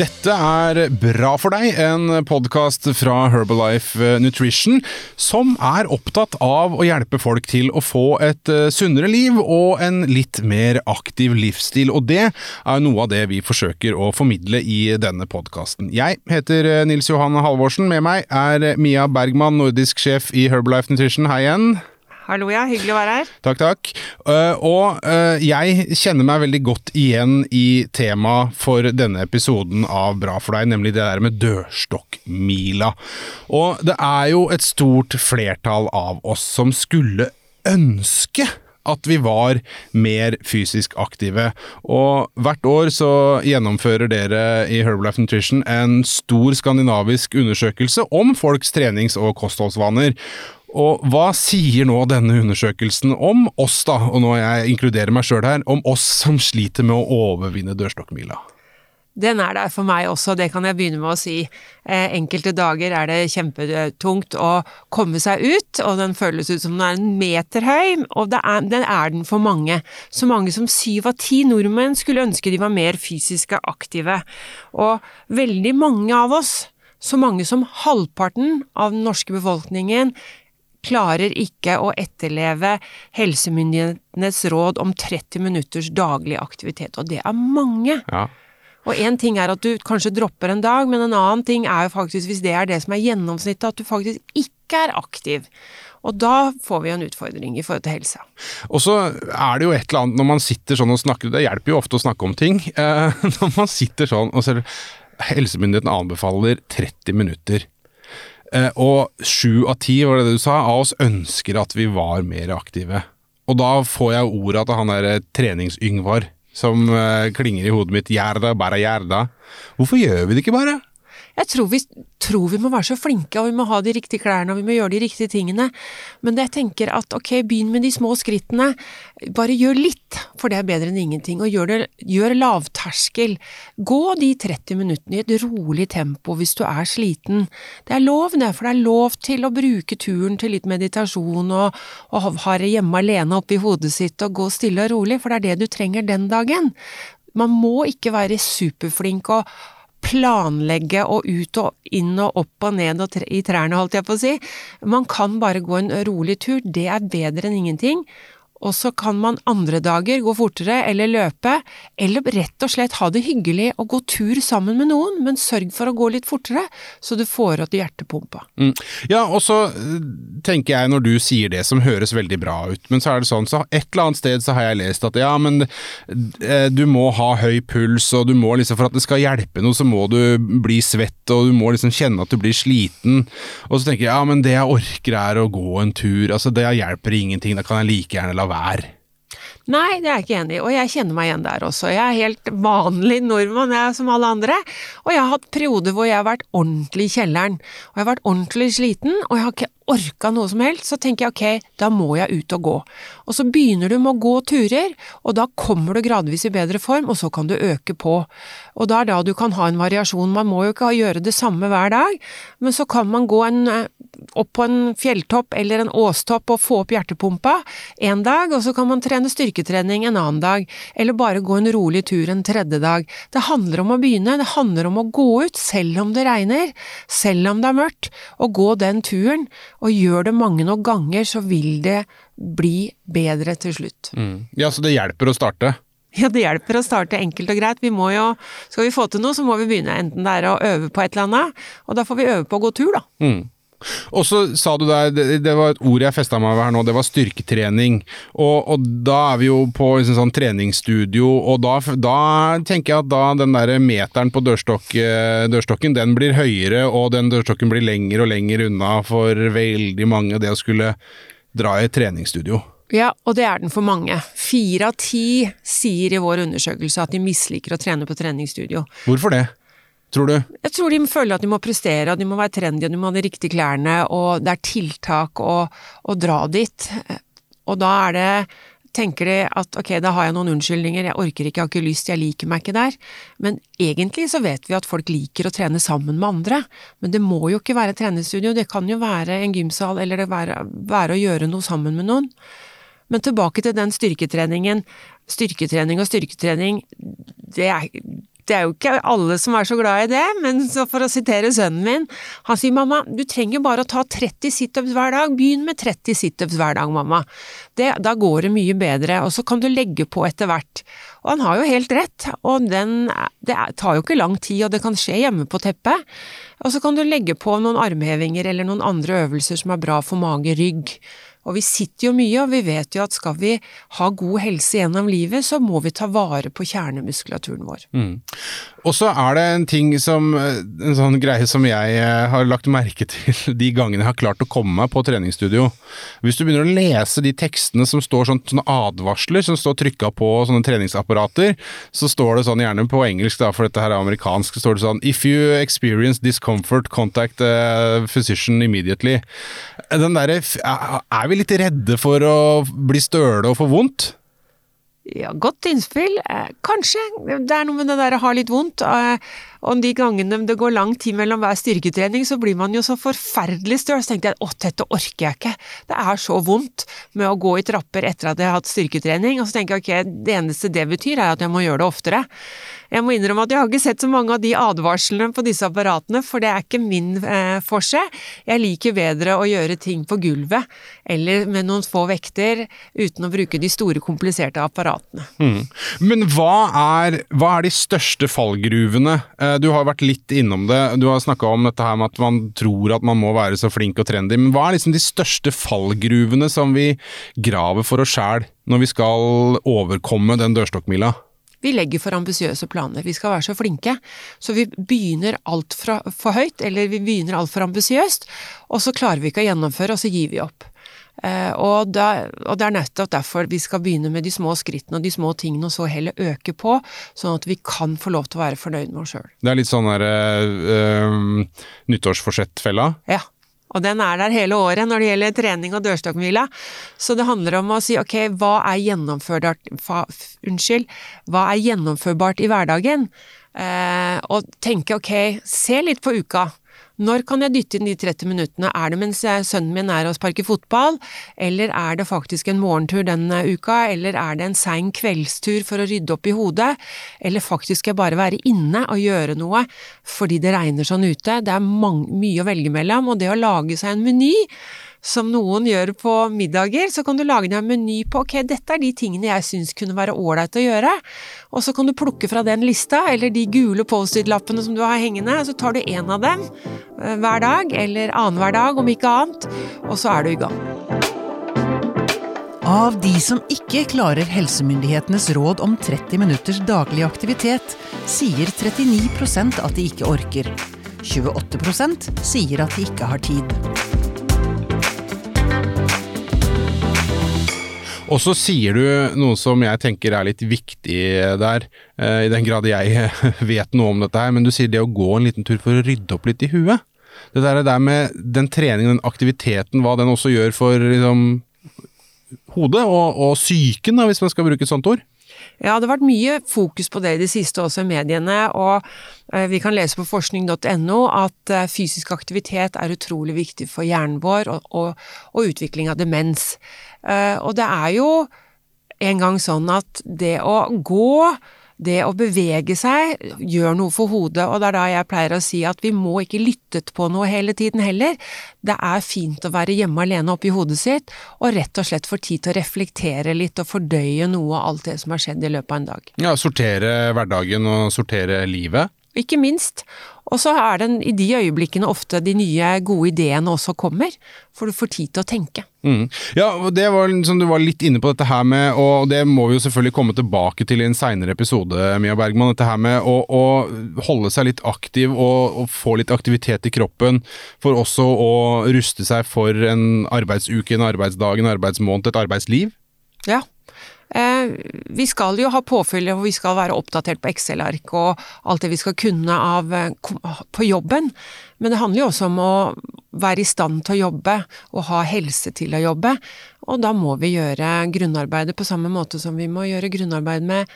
Dette er Bra for deg, en podkast fra Herbalife Nutrition som er opptatt av å hjelpe folk til å få et eh, sunnere liv og en litt mer aktiv livsstil. Og det er noe av det vi forsøker å formidle i denne podkasten. Jeg heter eh, Nils Johan Halvorsen. Med meg er Mia Bergman, nordisk sjef i Herbalife Nutrition. Hei igjen. Hallo, ja. Hyggelig å være her. Takk, takk. Uh, og uh, jeg kjenner meg veldig godt igjen i temaet for denne episoden av Bra for deg, nemlig det der med dørstokkmila. Og det er jo et stort flertall av oss som skulle ønske at vi var mer fysisk aktive. Og hvert år så gjennomfører dere i Herbalife Nutrition en stor skandinavisk undersøkelse om folks trenings- og kostholdsvaner. Og hva sier nå denne undersøkelsen om oss, da, og nå jeg inkluderer meg sjøl her, om oss som sliter med å overvinne dørstokkmila? Den er der for meg også, det kan jeg begynne med å si. Eh, enkelte dager er det kjempetungt å komme seg ut, og den føles ut som den er en meter høy, og er, den er den for mange. Så mange som syv av ti nordmenn skulle ønske de var mer fysisk aktive. Og veldig mange av oss, så mange som halvparten av den norske befolkningen, klarer ikke å etterleve helsemyndighetenes råd om 30 minutters daglig aktivitet, og det er mange. Ja. Og én ting er at du kanskje dropper en dag, men en annen ting er jo faktisk, hvis det er det som er gjennomsnittet, at du faktisk ikke er aktiv. Og da får vi en utfordring i forhold til helsa. Og så er det jo et eller annet når man sitter sånn og snakker, det hjelper jo ofte å snakke om ting. Eh, når man sitter sånn og ser Helsemyndigheten anbefaler 30 minutter. Eh, og sju av ti, var det det du sa, av oss ønsker at vi var mer aktive. Og da får jeg ordet til han derre trenings-Yngvar som uh, klinger i hodet mitt. Gjerda, bare gjerda. Hvorfor gjør vi det ikke bare? Jeg tror vi, tror vi, må være så flinke, og vi må ha de riktige klærne, og vi må gjøre de riktige tingene. Men jeg tenker at ok, begynn med de små skrittene. Bare gjør litt, for det er bedre enn ingenting. Og gjør, det, gjør lavterskel. Gå de 30 minuttene i et rolig tempo hvis du er sliten. Det er lov, det, for det er lov til å bruke turen til litt meditasjon og, og ha det hjemme alene oppi hodet sitt og gå stille og rolig, for det er det du trenger den dagen. Man må ikke være superflink og planlegge og ut og inn og opp og ned og i trærne, holdt jeg på å si. Man kan bare gå en rolig tur, det er bedre enn ingenting. Og så kan man andre dager gå fortere eller løpe, eller rett og slett ha det hyggelig og gå tur sammen med noen, men sørg for å gå litt fortere, så du får opp hjertepumpa. Mm. Ja, og så eh, tenker jeg når du sier det som høres veldig bra ut, men så er det sånn, så et eller annet sted så har jeg lest at ja, men eh, du må ha høy puls, og du må liksom, for at det skal hjelpe noe, så må du bli svett, og du må liksom kjenne at du blir sliten. Og så tenker jeg ja, men det jeg orker er å gå en tur, altså det hjelper ingenting, da kan jeg like gjerne la vær. Nei, det er jeg ikke enig i, og jeg kjenner meg igjen der også. Jeg er helt vanlig nordmann, jeg som alle andre, og jeg har hatt perioder hvor jeg har vært ordentlig i kjelleren, og jeg har vært ordentlig sliten, og jeg har ikke orka noe som helst, så tenker jeg ok, da må jeg ut og gå. Og så begynner du med å gå turer, og da kommer du gradvis i bedre form, og så kan du øke på. Og da er da du kan ha en variasjon, man må jo ikke gjøre det samme hver dag, men så kan man gå en, eh, opp på en fjelltopp eller en åstopp og få opp hjertepumpa en dag, og så kan man trene styrketrening en annen dag, eller bare gå en rolig tur en tredje dag. Det handler om å begynne, det handler om å gå ut selv om det regner, selv om det er mørkt, og gå den turen, og gjør det mange nok ganger, så vil det bli bedre til slutt. Mm. Ja, så det hjelper å starte? Ja, det hjelper å starte enkelt og greit. Vi må jo, skal vi få til noe, så må vi begynne. Enten det er å øve på et eller annet, og da får vi øve på å gå tur, da. Mm. Og så sa du der, det, det var et ord jeg festa meg ved her nå, det var styrketrening. Og, og da er vi jo på liksom sånn treningsstudio, og da, da, tenker jeg at da den der meteren på dørstokk, eh, dørstokken, den blir høyere, og den dørstokken blir lenger og lenger unna for veldig mange, det å skulle dra i et treningsstudio. Ja, og det er den for mange. Fire av ti sier i vår undersøkelse at de misliker å trene på treningsstudio. Hvorfor det? Tror du? Jeg tror de føler at de må prestere, og de må være trendy, og de må ha de riktige klærne, og det er tiltak å, å dra dit. Og da er det tenker de at ok, da har jeg noen unnskyldninger, jeg orker ikke, jeg har ikke lyst, jeg liker meg ikke der. Men egentlig så vet vi at folk liker å trene sammen med andre. Men det må jo ikke være trenestudio, det kan jo være en gymsal, eller det være, være å gjøre noe sammen med noen. Men tilbake til den styrketreningen. Styrketrening og styrketrening, det er, det er jo ikke alle som er så glad i det, men for å sitere sønnen min, han sier mamma, du trenger bare å ta 30 situps hver dag, begynn med 30 situps hver dag, mamma. Det, da går det mye bedre, og så kan du legge på etter hvert. Og han har jo helt rett, og den, det tar jo ikke lang tid, og det kan skje hjemme på teppet. Og så kan du legge på noen armhevinger eller noen andre øvelser som er bra for mage, rygg. Og vi sitter jo mye, og vi vet jo at skal vi ha god helse gjennom livet, så må vi ta vare på kjernemuskulaturen vår. Mm. Og så er det en ting som, en sånn greie som jeg eh, har lagt merke til de gangene jeg har klart å komme meg på treningsstudio. Hvis du begynner å lese de tekstene som står sånn, sånne advarsler som står trykka på sånne treningsapparater, så står det sånn gjerne på engelsk, da, for dette her er amerikansk, så står det sånn If you experience discomfort, contact a physician immediately. Den der, er vi litt redde for å bli støle og få vondt? Ja, godt innspill. Eh, kanskje. Det er noe med det der å ha litt vondt. Eh, og de gangene det går lang tid mellom hver styrketrening, så blir man jo så forferdelig støl. Så tenkte jeg at dette orker jeg ikke. Det er så vondt med å gå i trapper etter at jeg har hatt styrketrening. Og så tenker jeg ok, det eneste det betyr er at jeg må gjøre det oftere. Jeg må innrømme at jeg har ikke sett så mange av de advarslene på disse apparatene, for det er ikke min eh, forse. Jeg liker bedre å gjøre ting på gulvet, eller med noen få vekter, uten å bruke de store, kompliserte apparatene. Mm. Men hva er, hva er, de største fallgruvene? Eh, du har vært litt innom det, du har snakka om dette her med at man tror at man må være så flink og trendy, men hva er liksom de største fallgruvene som vi graver for oss sjæl når vi skal overkomme den dørstokkmila? Vi legger for ambisiøse planer. Vi skal være så flinke. Så vi begynner altfor høyt, eller vi begynner altfor ambisiøst, og så klarer vi ikke å gjennomføre, og så gir vi opp. Eh, og, da, og, det er nettopp derfor vi skal begynne med de små skrittene og de små tingene, og så heller øke på, sånn at vi kan få lov til å være fornøyd med oss sjøl. Det er litt sånn der øh, nyttårsforsett-fella? Ja. Og den er der hele året når det gjelder trening og dørstokkhvile. Så det handler om å si ok, hva er gjennomførbart, unnskyld, hva er gjennomførbart i hverdagen? Eh, og tenke ok, se litt på uka. Når kan jeg dytte inn de 30 minuttene? Er det mens sønnen min er og sparker fotball, eller er det faktisk en morgentur denne uka, eller er det en sein kveldstur for å rydde opp i hodet, eller faktisk skal jeg bare være inne og gjøre noe fordi det regner sånn ute? Det er mye å velge mellom, og det å lage seg en meny som noen gjør på middager, så kan du lage deg en meny på ok, dette er de tingene jeg syns kunne være ålreit å gjøre, og så kan du plukke fra den lista, eller de gule Post-It-lappene som du har hengende, så tar du en av dem eh, hver dag, eller annenhver dag om ikke annet, og så er du i gang. Av de som ikke klarer helsemyndighetenes råd om 30 minutters daglig aktivitet, sier 39% at de ikke orker. 28% sier at de ikke har tid. Og så sier du noe som jeg tenker er litt viktig der, eh, i den grad jeg vet noe om dette her, men du sier det å gå en liten tur for å rydde opp litt i huet. Det der, der med den treningen, den aktiviteten, hva den også gjør for liksom, hodet og, og psyken, hvis man skal bruke et sånt ord? Ja, det har vært mye fokus på det i det siste også i mediene, og eh, vi kan lese på forskning.no at eh, fysisk aktivitet er utrolig viktig for hjernen vår og, og, og utvikling av demens. Eh, og det er jo en gang sånn at det å gå det å bevege seg gjør noe for hodet, og det er da jeg pleier å si at vi må ikke lytte på noe hele tiden heller. Det er fint å være hjemme alene oppi hodet sitt, og rett og slett få tid til å reflektere litt og fordøye noe av alt det som har skjedd i løpet av en dag. Ja, sortere hverdagen og sortere livet? Ikke minst. Og så er det i de øyeblikkene ofte de nye, gode ideene også kommer, for du får tid til å tenke. Mm. Ja, det var som du var litt inne på dette her med, og det må vi jo selvfølgelig komme tilbake til i en seinere episode, Mia Bergman. Dette her med å, å holde seg litt aktiv og, og, få litt aktivitet i kroppen, for også å ruste seg for en arbeidsuke, en arbeidsdag, en arbeidsmåned, et arbeidsliv. Ja, vi skal jo ha påfyll, og vi skal være oppdatert på Excel-ark og alt det vi skal kunne av, eh, på jobben, men det handler jo også om å være i stand til å jobbe og ha helse til å jobbe, og da må vi gjøre grunnarbeidet på samme måte som vi må gjøre grunnarbeid med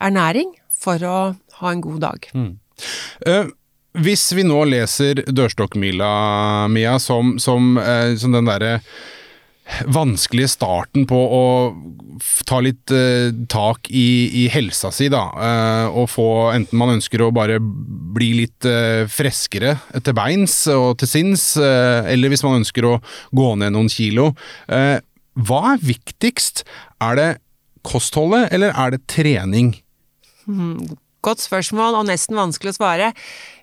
ernæring for å ha en god dag. Mm. Uh, hvis vi nå leser Dørstokkmila, Mia, som, som, som den derre vanskelige starten på å ta litt eh, tak i, i helsa si, da. Eh, og få enten man ønsker å bare bli litt eh, freskere til beins og til sinns, eller hvis man ønsker å gå ned noen kilo. Hva er viktigst? Er det kostholdet, eller er det trening? Godt spørsmål, og nesten vanskelig å svare.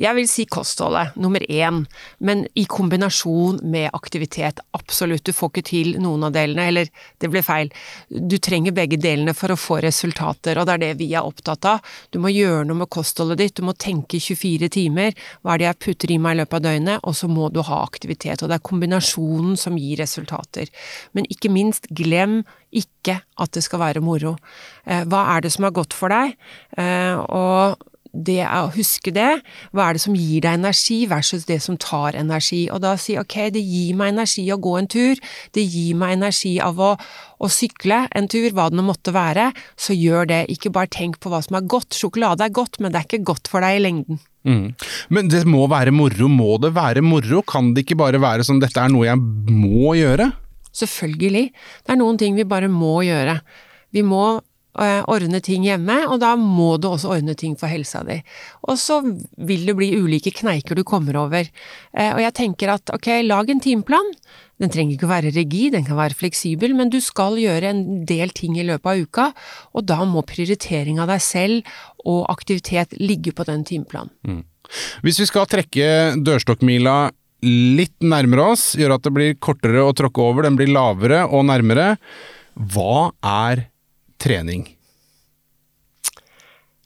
Jeg vil si kostholdet, nummer én, men i kombinasjon med aktivitet. Absolutt, du får ikke til noen av delene, eller det ble feil. Du trenger begge delene for å få resultater, og det er det vi er opptatt av. Du må gjøre noe med kostholdet ditt, du må tenke 24 timer, hva er det jeg putter i meg i løpet av døgnet, og så må du ha aktivitet. Og det er kombinasjonen som gir resultater. Men ikke minst, glem ikke at det skal være moro. Eh, Hva er det som er godt for deg? Eh, Og det er å huske det. Hva er det som gir deg energi versus det som tar energi? Og da si ok, det gir meg energi å gå en tur, det gir meg energi av å, å sykle en tur, hva det nå måtte være, så gjør det. Ikke bare tenk på hva som er godt. Sjokolade er godt, men det er ikke godt for deg i lengden. Mm. Men det må være moro. Må det være moro? Kan det ikke bare være sånn dette er noe jeg må gjøre? Selvfølgelig. Det er noen ting vi bare må gjøre. Vi må ordne ting hjemme, og da må du også ordne ting for helsa di. Og så vil det bli ulike kneiker du kommer over. Eh, og jeg tenker at ok, lag en timeplan. Den trenger ikke å være rigid, den kan være fleksibel, men du skal gjøre en del ting i løpet av uka, og da må prioritering av deg selv og aktivitet ligge på den timeplanen. Hvis vi skal trekke dørstokkmila litt nærmere oss, gjøre at det blir kortere å tråkke over, den blir lavere og nærmere, hva er trening?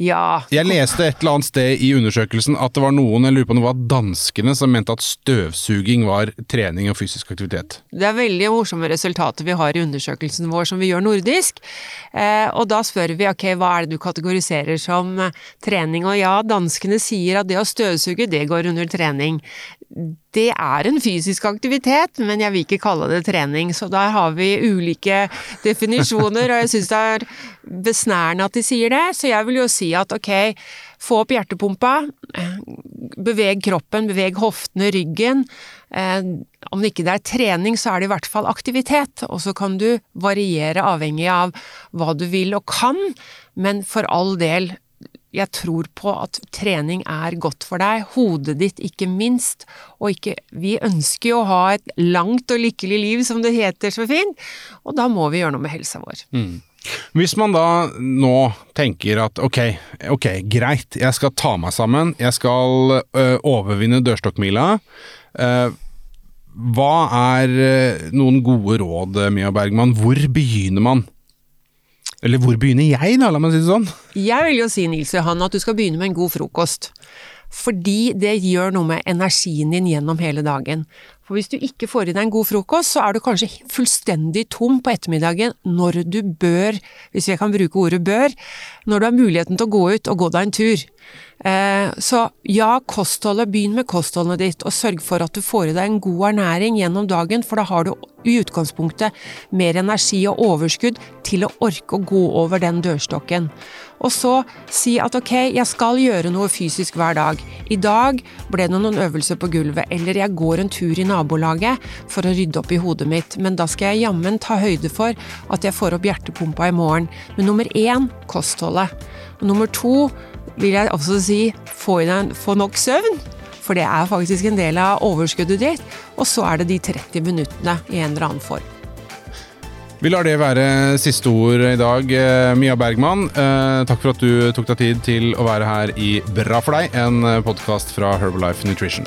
Ja, Jeg leste et eller annet sted i undersøkelsen at det var noen, jeg lurer på om det var danskene, som mente at støvsuging var trening og fysisk aktivitet. Det er veldig morsomme resultater vi har i undersøkelsen vår som vi gjør nordisk. Eh, og da spør vi ok, hva er det du kategoriserer som eh, trening, og ja, danskene sier at det å støvsuge, det går under trening. Det er en fysisk aktivitet, men jeg vil ikke kalle det trening, så der har vi ulike definisjoner, og jeg syns det er besnærende at de sier det, så jeg vil jo si at ok, få opp hjertepumpa, eh, beveg kroppen, beveg hoftene, ryggen. Om det ikke er trening, så er det i hvert fall aktivitet, og så kan du variere avhengig av hva du vil og kan, men for all del, jeg tror på at trening er godt for deg, hodet ditt ikke minst, og ikke Vi ønsker jo å ha et langt og lykkelig liv, som det heter så fint, og da må vi gjøre noe med helsa vår. Hvis man da nå tenker at ok, ok, greit, jeg skal ta meg sammen, jeg skal ø, overvinne dørstokkmila. øh, hva er ø, noen gode råd, Mia Bergman? Hvor begynner man? Eller hvor begynner jeg, da, la meg si det sånn? Jeg vil jo si, Nils Johan, at du skal begynne med en god frokost. Fordi det gjør noe med energien din gjennom hele dagen. For hvis du ikke får i deg en god frokost, så er du kanskje fullstendig tom på ettermiddagen når du bør, hvis jeg kan bruke ordet bør, når du har muligheten til å gå ut og gå deg en tur. Eh, så ja, kostholdet, begynn med kostholdet ditt, og sørg for at du får i deg en god ernæring gjennom dagen, for da har du i utgangspunktet mer energi og overskudd til å orke å gå over den dørstokken. Og så si at ok, jeg skal gjøre noe fysisk hver dag. I dag ble det noen øvelser på gulvet, eller jeg går en tur i nabolaget for å rydde opp i hodet mitt, men da skal jeg jammen ta høyde for at jeg får opp hjertepumpa i morgen. Men nummer én kostholdet. Og nummer to vil jeg også si få, i deg, få nok søvn. For det er faktisk en del av overskuddet ditt. Og så er det de 30 minuttene i en eller annen form. Vi lar det være siste ord i dag, eh, Mia Bergman. Eh, takk for at du tok deg tid til å være her i Bra for deg, en podkast fra Herbalife Nutrition.